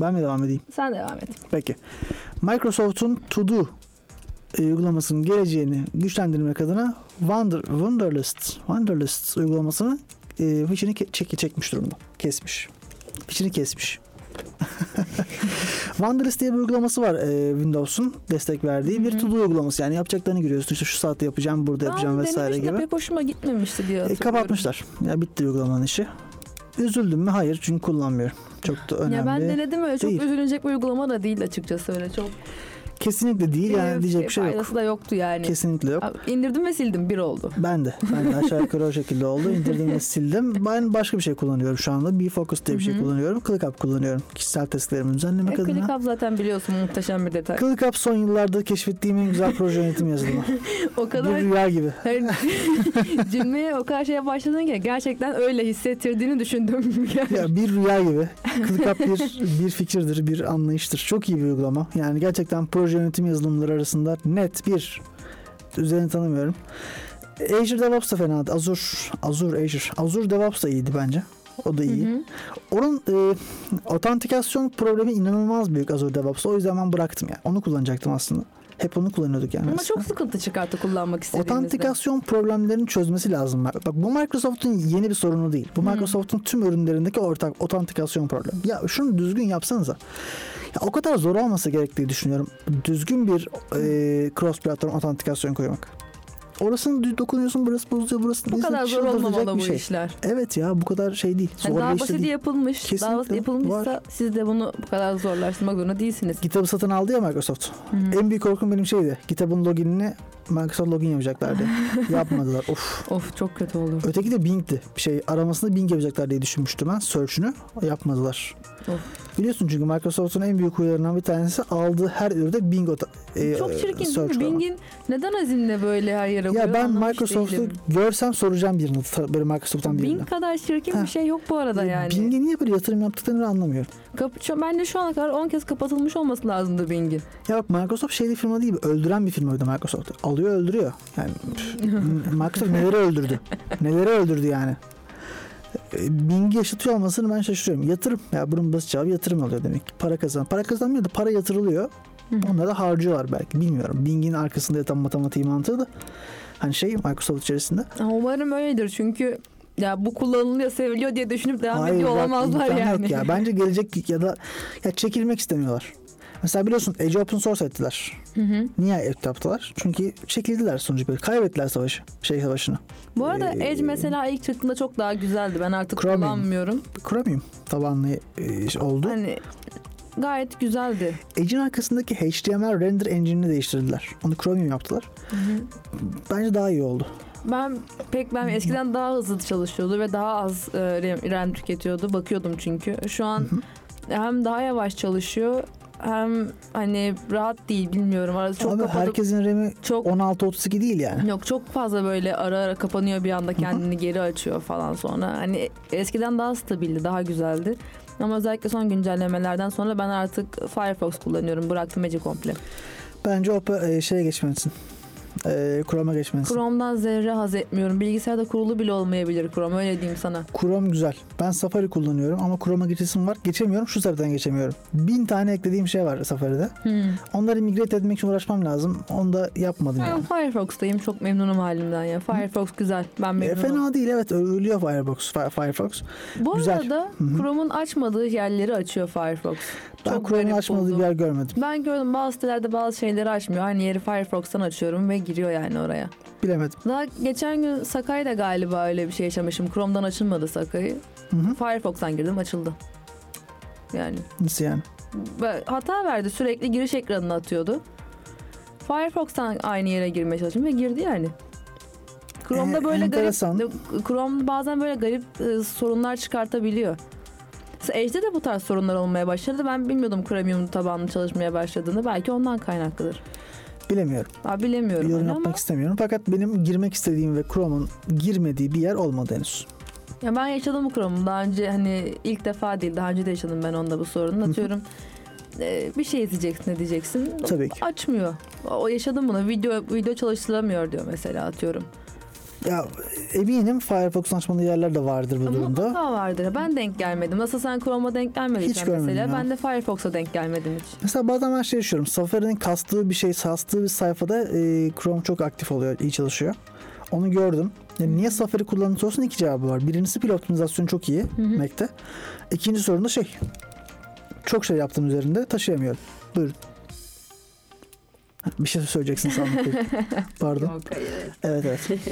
Ben mi devam edeyim? Sen devam et. Peki. Microsoft'un To Do uygulamasının geleceğini güçlendirmek adına Wonder, Wunderlist, Wunderlist uygulamasını e, fişini çek, çekmiş durumda. Kesmiş. Fişini kesmiş. Wanderlist diye bir uygulaması var e, Windows'un destek verdiği bir to-do uygulaması. Yani yapacaklarını görüyorsun. İşte şu saatte yapacağım, burada yapacağım Ben vesaire denemiştim de gibi. pek hoşuma gitmemişti diye E, kapatmışlar. Ya bitti uygulamanın işi. Üzüldüm mü? Hayır çünkü kullanmıyorum. Çok da önemli. Ya ben denedim öyle çok değil. üzülecek bir uygulama da değil açıkçası öyle çok. Kesinlikle değil yani diyecek bir şey yok. Da yoktu yani. Kesinlikle yok. İndirdim ve sildim bir oldu. Ben de. Ben de aşağı yukarı o şekilde oldu. İndirdim ve sildim. Ben başka bir şey kullanıyorum şu anda. BeFocus diye bir şey kullanıyorum. ClickUp kullanıyorum. Kişisel testlerimi düzenlemek E, adına. ClickUp zaten biliyorsun muhteşem bir detay. ClickUp son yıllarda keşfettiğim en güzel proje yönetim yazılımı. o kadar bir rüya gibi. Hayır, cümleye o kadar şeye başladın ki gerçekten öyle hissettirdiğini düşündüm. Ya bir rüya gibi. ClickUp bir, bir fikirdir, bir anlayıştır. Çok iyi bir uygulama. Yani gerçekten proje yönetim yazılımları arasında net bir üzerini tanımıyorum. Azure DevOps da fena. değil. Azure, Azure, Azure. Azure DevOps da iyiydi bence. O da iyi. Hı hı. Onun e, otantikasyon problemi inanılmaz büyük Azure DevOps'ta. O yüzden ben bıraktım yani. Onu kullanacaktım aslında. Hep onu kullanıyorduk yani. Ama aslında. çok sıkıntı çıkarttı kullanmak istediğimizde. Otantikasyon problemlerini çözmesi lazım. Bak bu Microsoft'un yeni bir sorunu değil. Bu. Microsoft'un tüm ürünlerindeki ortak otantikasyon problemi. Ya şunu düzgün yapsanıza. Ya o kadar zor olması gerektiği düşünüyorum. Düzgün bir e, cross platform otantikasyon koymak. Orasını dokunuyorsun, burası bozuyor, burası Bu kadar zor çıldıracak olmamalı bu şey. işler. Evet ya bu kadar şey değil. Zor Yani daha basit değil. yapılmış, daha Kesinlikle basit yapılmışsa var. siz de bunu bu kadar zorlaştırmak zorunda değilsiniz. Kitabı satın aldı ya Microsoft. Hı hı. En büyük korkum benim şeydi. Kitabın loginini Microsoft login yapacaklardı. Yapmadılar. Of. Of çok kötü olur. Öteki de Bing'di. Bir şey aramasında Bing yapacaklar diye düşünmüştüm ben. Search'ünü yapmadılar. Of. Biliyorsun çünkü Microsoft'un en büyük huylarından bir tanesi aldığı her üründe Bing e, çok çirkin değil mi? Bing'in neden azinle böyle her yere koyuyor Ya ben Microsoft'u görsem soracağım birini. Böyle Microsoft'tan birini. Bing kadar çirkin Ha. bir şey yok bu arada yani. Bing'e niye böyle yatırım yaptıklarını anlamıyorum. Kap- şu- bence şu ana kadar 10 kez kapatılmış olması lazımdı Bing'in. Ya bak Microsoft şey bir firma değil. Öldüren bir firmaydı Microsoft. Alıyor öldürüyor. Yani Microsoft neleri öldürdü? Neleri öldürdü yani? E, Bing'i yaşatıyor olmasını ben şaşırıyorum. Yatırım. Ya bunun basit cevabı yatırım oluyor demek. ki. Para kazan. Para kazanmıyor da para yatırılıyor. Onları da harcıyorlar belki. Bilmiyorum. Bing'in arkasında yatan matematiği mantığı da hani şey Microsoft içerisinde. Umarım öyledir çünkü ya bu kullanılıyor, seviliyor diye düşünüp devam Hayır, ediyor bak, olamazlar yani. Yok ya. Bence gelecek ya da ya çekilmek istemiyorlar. Mesela biliyorsun Edge open source ettiler. Hı hı. Niye yaptılar? Çünkü çekildiler sonucu böyle. Kaybettiler savaşı. Şey savaşını. Bu arada Ee, Edge mesela ilk çıktığında çok daha güzeldi. Ben artık Chromium. kullanmıyorum. Chromium tabanlı e, oldu. Hani gayet güzeldi. Edge'in arkasındaki HTML render engine'ini değiştirdiler. Onu Chromium yaptılar. Bence daha iyi oldu. Ben pek ben eskiden daha hızlı çalışıyordu ve daha az e, RAM, RAM tüketiyordu. Bakıyordum çünkü. Şu an hem daha yavaş çalışıyor hem hani rahat değil bilmiyorum. Arası çok kapatıp herkesin RAM'i çok 16-32 değil yani. Yok çok fazla böyle ara ara kapanıyor bir anda kendini geri açıyor falan sonra. Hani eskiden daha stabildi, daha güzeldi. Ama özellikle son güncellemelerden sonra ben artık Firefox kullanıyorum. Bıraktım Edge'i komple. Bence o e, şeye geçmelisin. E, Chrome'a geçmelisin. Chrome'dan zerre haz etmiyorum. Bilgisayarda kurulu bile olmayabilir Chrome öyle diyeyim sana. Chrome güzel. Ben Safari kullanıyorum ama Chrome'a geçesim var. Geçemiyorum. Şu sebepten geçemiyorum. Bin tane eklediğim şey var Safari'de. Hmm. Onları migrate etmek için uğraşmam lazım. Onu da yapmadım Ben yani. Firefox'tayım. Çok memnunum halimden ya. Firefox güzel. Ben E, memnunum. fena değil evet ölüyor Firefox. Fi- Firefox. Bu güzel. arada Hı hı. Chrome'un açmadığı yerleri açıyor Firefox. Ben Çok Chrome'un açmadığı buldum. bir yer görmedim. Ben gördüm bazı sitelerde bazı şeyleri açmıyor. Aynı yeri Firefox'tan açıyorum ve giriyor yani oraya. Bilemedim. Daha geçen gün Sakai'de galiba öyle bir şey yaşamışım. Chrome'dan açılmadı Sakai. Hı hı. Firefox'tan girdim açıldı. Yani Nasıl yani? hata verdi sürekli giriş ekranını atıyordu. Firefox'tan aynı yere girmeye çalıştım ve girdi yani. Chrome'da Ee, böyle enteresan. garip, Chrome bazen böyle garip e, sorunlar çıkartabiliyor. Edge'de de bu tarz sorunlar olmaya başladı. Ben bilmiyordum Chromium tabanlı çalışmaya başladığını. Belki ondan kaynaklıdır. Bilemiyorum. Bir bilemiyorum yorum yapmak ama istemiyorum. Fakat benim girmek istediğim ve Chrome'un girmediği bir yer olmadı henüz. ya ben yaşadım bu Chrome'u. Daha önce hani ilk defa değil daha önce de yaşadım ben onda bu sorunu. Atıyorum e, bir şey izleyeceksin ne diyeceksin. Tabii ki. Açmıyor. O yaşadım bunu. Video video çalıştıramıyor diyor mesela atıyorum. Ya eminim Firefox'un açmadığı yerler de vardır bu Ama durumda. mutlaka vardır. Ben denk gelmedim. Nasıl sen Chrome'a denk gelmediysen Hiç mesela ya. ben de Firefox'a denk gelmedim hiç. Mesela bazen ben şey yaşıyorum. Safari'nin kastığı bir şey, kastığı bir sayfada e, Chrome çok aktif oluyor, iyi çalışıyor. Onu gördüm. Yani niye Safari kullanıcı sorusuna iki cevabı var. Birincisi pil optimizasyonu çok iyi Hı hı. Mac'te. İkinci sorun da şey Çok şey yaptım üzerinde taşıyamıyorum. Buyurun. Bir şey söyleyeceksin sandım. Pardon. Yok. Evet evet.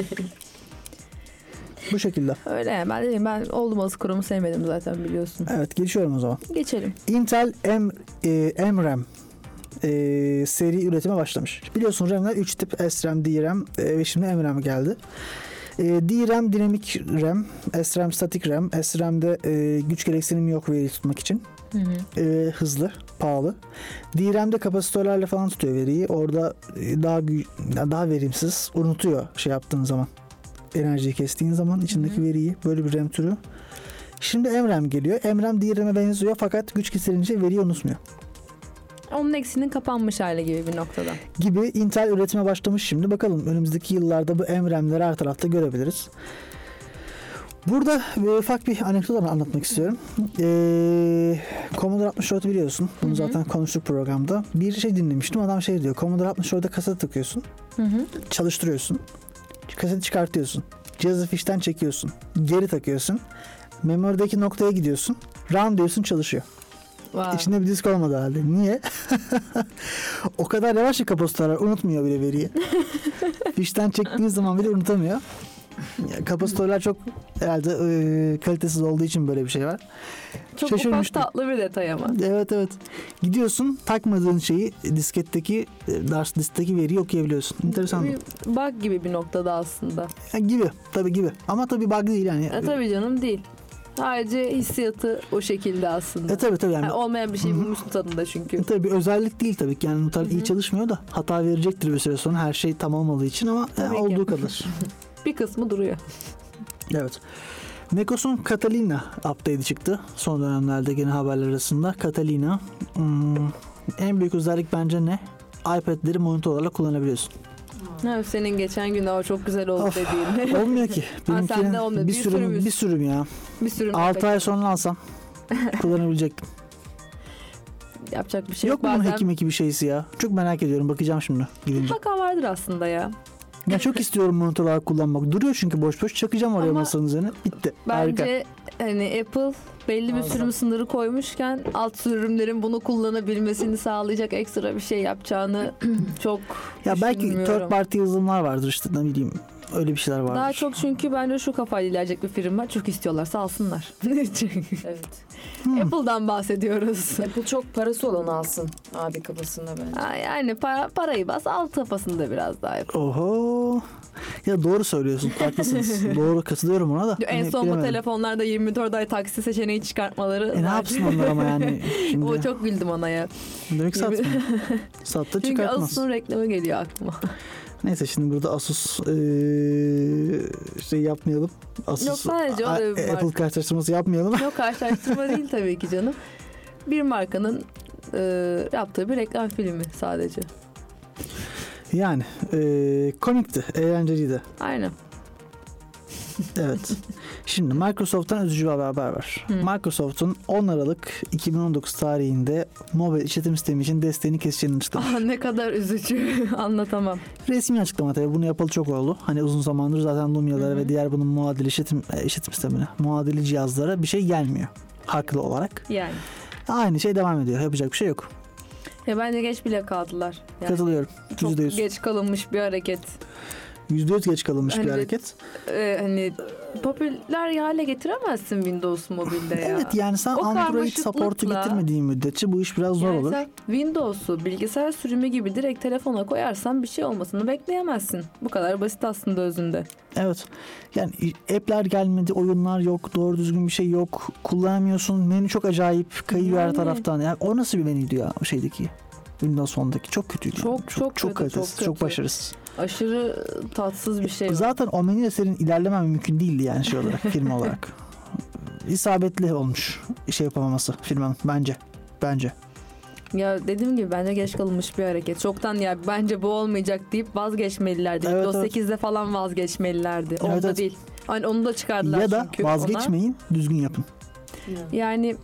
Bu şekilde. Öyle ben dedim ben oldum az kurumu sevmedim zaten biliyorsun. Evet geçiyorum o zaman. Geçelim. Intel M, e, MRAM e, seri üretime başlamış. Biliyorsun RAM'ler 3 tip SRAM, DRAM e, ve şimdi MRAM geldi. E, DRAM dinamik RAM, SRAM statik RAM. SRAM'de e, güç gereksinimi yok veri tutmak için. Hı hı. E, hızlı, pahalı. DRAM'de kapasitörlerle falan tutuyor veriyi. Orada e, daha daha verimsiz. Unutuyor şey yaptığın zaman. Enerjiyi kestiğin zaman içindeki Hı hı. veriyi. Böyle bir RAM türü. Şimdi MRAM geliyor. MRAM DRAM'e benziyor fakat güç kesilince veriyi unutmuyor. Onun eksinin kapanmış hali gibi bir noktada. Gibi Intel üretime başlamış şimdi. Bakalım önümüzdeki yıllarda bu MRAM'leri her tarafta görebiliriz. Burada bir ufak bir anekdot anlatmak istiyorum. Ee, Commodore 64 biliyorsun. Bunu Hı hı. zaten konuştuk programda. Bir şey dinlemiştim. Adam şey diyor. Commodore 64'da kaset takıyorsun. Hı hı. Çalıştırıyorsun. Kaseti çıkartıyorsun. Cihazı fişten çekiyorsun. Geri takıyorsun. Memorideki noktaya gidiyorsun. Run diyorsun çalışıyor. Wow. İçinde bir disk olmadı halde. Niye? o kadar yavaş ki kapasitörler unutmuyor bile veriyi. Fişten çektiğin zaman bile unutamıyor. Kapasitörler çok herhalde e, kalitesiz olduğu için böyle bir şey var. Çok ufak tatlı bir detay ama. Evet evet. Gidiyorsun takmadığın şeyi disketteki e, ders diskteki veriyi okuyabiliyorsun. Enteresan. Bir bug gibi bir noktada aslında. Ya, gibi tabii gibi. Ama tabii bug değil yani. E tabii canım değil. Sadece hissiyatı o şekilde aslında. E tabii tabii yani. Yani olmayan bir şey bulmuşsun tadında çünkü. E, Tabii bir özellik değil tabii ki. Yani noter Hı iyi çalışmıyor da hata verecektir bir süre sonra her şey tamam olduğu için ama e, ki. olduğu kadar. Bir kısmı duruyor. Evet. Mekos'un Catalina update'i çıktı. Son dönemlerde gene haberler arasında. Catalina hmm, en büyük özellik bence ne? iPad'leri monitör olarak kullanabiliyorsun. Ha, senin geçen gün o çok güzel oldu dediğin. Olmuyor ki. sende Benimkinin olmuyor. bir Bir sürüm, sürümüz. bir sürüm ya. bir sürü 6 ay sonra alsam kullanabilecektim. yapacak bir şey Yok yok. mu bunun Bazen hekim eki bir şeysi ya? Çok merak ediyorum. Bakacağım şimdi gidince. mutlaka vardır aslında ya. Ya çok istiyorum olarak kullanmak. Duruyor çünkü boş boş. Çakacağım oraya Ama masanın üzerine. Bitti. Harika. Bence hani Apple belli bir sürüm sınırı koymuşken alt sürümlerin bunu kullanabilmesini sağlayacak ekstra bir şey yapacağını çok Ya belki third party yazılımlar vardır işte ne bileyim. Öyle bir şeyler vardır. Daha çok çünkü bence şu kafayla ilerleyecek bir firma çok istiyorlarsa alsınlar. Evet. Hmm. Apple'dan bahsediyoruz. Apple çok parası olan alsın abi kafasında bence. Ha, yani para, parayı bas alt kafasında biraz daha yap. Oho. Ya doğru söylüyorsun. Haklısınız. doğru katılıyorum ona da. En Hani son bu telefonlarda 24 ay taksi seçeneği çıkartmaları. E ne yapsın onlar ama yani. Şimdi O çok güldüm ona ya. demek satmıyor. Sattı Çünkü çıkartmaz. Asus'un reklamı geliyor aklıma. Neyse şimdi burada Asus eee, şey yapmayalım. Asus Yok, sadece o da bir marka. Apple karşılaştırması yapmayalım. Yok karşılaştırma değil tabii ki canım. Bir markanın e, yaptığı bir reklam filmi sadece. Yani eee, komikti, eğlenceliydi. Aynen. Evet. Şimdi Microsoft'tan üzücü bir haber var. Hı. Microsoft'un 10 Aralık 2019 tarihinde mobil işletim sistemi için desteğini keseceğini açıklamış. Ah ne kadar üzücü anlatamam. Resmi açıklama tabii. Bunu yapalı çok oldu. Hani uzun zamandır zaten Lumia'lara ve diğer bunun muadili işletim, e, işletim sistemine, muadili cihazlara bir şey gelmiyor. Haklı olarak. Yani. Aynı şey devam ediyor. Yapacak bir şey yok. Ya bence geç bile kaldılar. Yani Katılıyorum. çok %100. geç kalınmış bir hareket. %100 geç kalınmış Hani bir hareket. Ee, hani popüler hale getiremezsin Windows mobilde ya. Evet yani sen O Android support'u getirmediğin müddetçe bu iş biraz zor Yani olur. sen Windows'u bilgisayar sürümü gibi direkt telefona koyarsan bir şey olmasını bekleyemezsin. Bu kadar basit aslında özünde. Evet. Yani app'ler gelmedi, oyunlar yok, doğru düzgün bir şey yok. Kullanamıyorsun. Menü çok acayip, kayıyor her Yani. taraftan. Yani o nasıl bir menüydü ya o şeydeki? Windows 10'daki çok kötüydü. yani. Çok, çok kötü, kalitesiz, çok çok, kötü. başarısız. Aşırı tatsız bir şey. var. Zaten o menüyle senin ilerlemen mümkün değildi yani şey olarak, firma olarak. İsabetli olmuş şey yapamaması firmanın bence. Bence. Ya dediğim gibi bence geç kalınmış bir hareket. Çoktan ya bence bu olmayacak deyip vazgeçmelilerdi. Evet, Windows evet. 8'de falan vazgeçmelilerdi. Evet, Onda evet. değil. Hani onu da çıkardılar ya da çünkü ona. vazgeçmeyin, düzgün yapın. Yani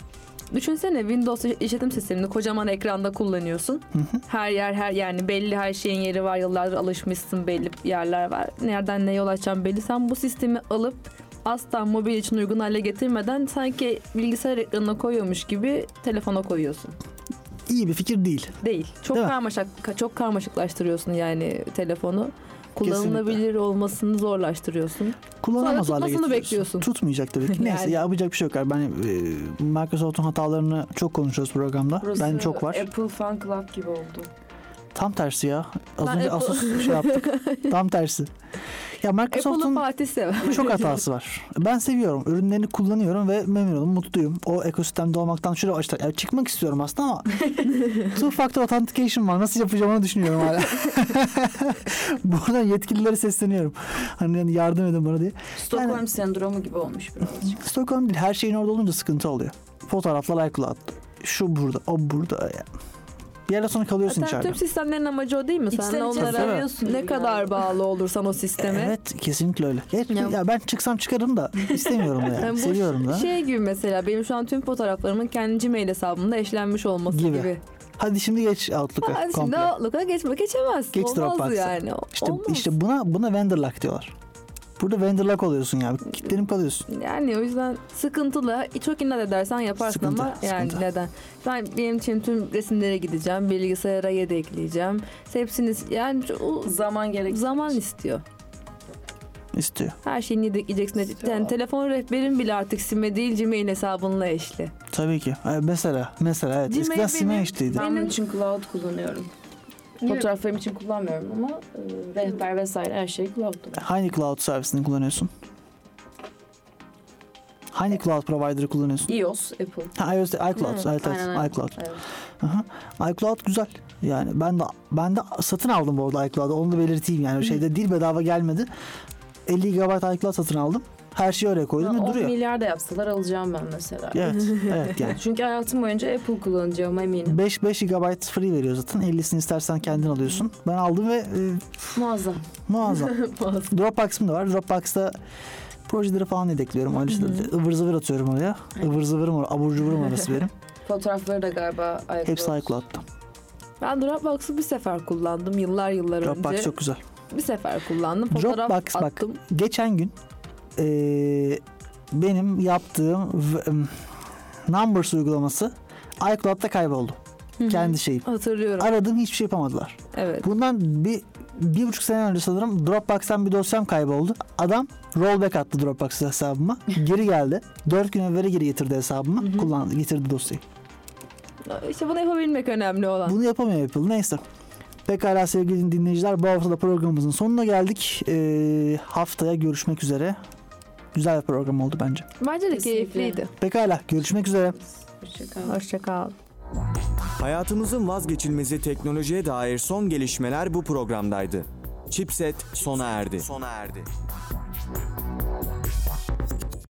düşünsene Windows işletim sistemini kocaman ekranda kullanıyorsun. Hı hı. Her yer her yani belli her şeyin yeri var. Yıllardır alışmışsın belli yerler var. Nereden ne yol açacağım belli. Sen bu sistemi alıp asla mobil için uygun hale getirmeden sanki bilgisayar ekranına koyuyormuş gibi telefona koyuyorsun. İyi bir fikir değil. Değil. Çok Değil mi? karmaşık çok karmaşıklaştırıyorsun yani telefonu. Kullanılabilir olmasını zorlaştırıyorsun. Kullanamaz Sonra hale getiriyorsun. bekliyorsun. Tutmayacak tabii ki. Neyse Yani. ya yapacak bir şey yok. Ben e, Microsoft'un hatalarını çok konuşuyoruz programda. Burası ben çok var. Apple Fan Club gibi oldu. Tam tersi ya. Az Ben önce Apple- Asus şey yaptık. Tam tersi. Ya Microsoft'un çok hatası var. Ben seviyorum. Ürünlerini kullanıyorum ve memnunum, mutluyum. O ekosistemde olmaktan şuraya açtılar. Yani çıkmak istiyorum aslında ama two factor authentication var. Nasıl yapacağım onu düşünüyorum hala. Buradan yetkililere sesleniyorum. Hani yardım edin bana diye. Stockholm sendromu gibi olmuş birazcık. Stockholm değil. Her şeyin orada olunca sıkıntı oluyor. Fotoğraflar iCloud. Şu burada, o burada. Yani. Bir yerden sonra kalıyorsun Zaten içeride. tüm sistemlerin amacı o değil mi? Sen İçten de içe onlara seviyorsun ne yani. kadar bağlı olursan o sisteme. Evet kesinlikle öyle. Ya, Ya- ya ben çıksam çıkarım da istemiyorum da yani. Yani bu Seviyorum da. Şey gibi mesela benim şu an tüm fotoğraflarımın kendi Gmail hesabımda eşlenmiş olması Gibi. gibi. Hadi şimdi geç Outlook'a. Hadi şimdi komple. Outlook'a geçme geçemezsin. Geç Olmaz Dropbox'a. yani. İşte, Olmaz. işte buna buna vendor lock diyorlar. Burada vendor lock oluyorsun ya. Kitlenip kalıyorsun. Yani o yüzden sıkıntılı. Çok inat edersen yaparsın Sıkıntı, ama yani sıkıntı. neden? Ben benim için tüm resimlere gideceğim. Bilgisayara yedekleyeceğim. Hepsini yani o Zaman gerek. zaman istiyor. istiyor. Her şeyini yedekleyeceksin. Yani telefon rehberin bile artık sime değil Gmail hesabınla eşli. Tabii ki. Mesela mesela evet. Gmail Eskiden Sime benim- işteydi. Ben bunun Benim- için cloud kullanıyorum. Fotoğraflarım için kullanmıyorum ama e, rehber vesaire her şey cloud'da. Hangi cloud servisini kullanıyorsun? Hangi cloud provider'ı kullanıyorsun? iOS, Apple. Ha, iOS, iCloud. Evet, evet, aynen öyle. iCloud. Evet. Aha. iCloud güzel. Yani ben de ben de satın aldım bu arada iCloud'u. Onu da belirteyim yani. Şeyde değil bedava gelmedi. 50 GB iCloud satın aldım. Her şeyi oraya koydum ve 10 duruyor. milyar da yapsalar alacağım ben mesela. Evet. evet yani. Çünkü hayatım boyunca Apple kullanacağım eminim. 5 5 GB free veriyor zaten. 50'sini istersen kendin alıyorsun. Ben aldım ve e, Muazzam. muazzam. Dropbox'ım da var. Dropbox'ta projeleri falan yedekliyorum. Öyle işte ıvır zıvır atıyorum oraya. Ivır zıvırım oraya. Abur cuburum orası benim. Fotoğrafları da galiba iCloud. Hepsi iCloud'da. Ben Dropbox'u bir sefer kullandım yıllar yıllar Dropbox önce. çok güzel. Bir sefer kullandım. Fotoğraf Dropbox bak. attım. Geçen gün e, benim yaptığım Numbers uygulaması iCloud'da kayboldu. Hı hı. Kendi şeyim. Hatırlıyorum. Aradım hiçbir şey yapamadılar. Evet. Bundan bir bir buçuk sene önce sanırım Dropbox'tan bir dosyam kayboldu. Adam rollback attı Dropbox hesabıma. Geri geldi. Dört gün evvel geri getirdi hesabıma. Hı hı. Kullandı, getirdi dosyayı. İşte bunu yapabilmek önemli olan. Bunu yapamıyor Apple. Neyse. Pekala sevgili dinleyiciler bu hafta da programımızın sonuna geldik. Ee, haftaya görüşmek üzere. Güzel bir program oldu bence. Bence de keyifliydi. Pekala görüşmek üzere. Hoşçakal. Hoşçakal. Hayatımızın vazgeçilmezi teknolojiye dair son gelişmeler bu programdaydı. Chipset sona erdi. Sona erdi.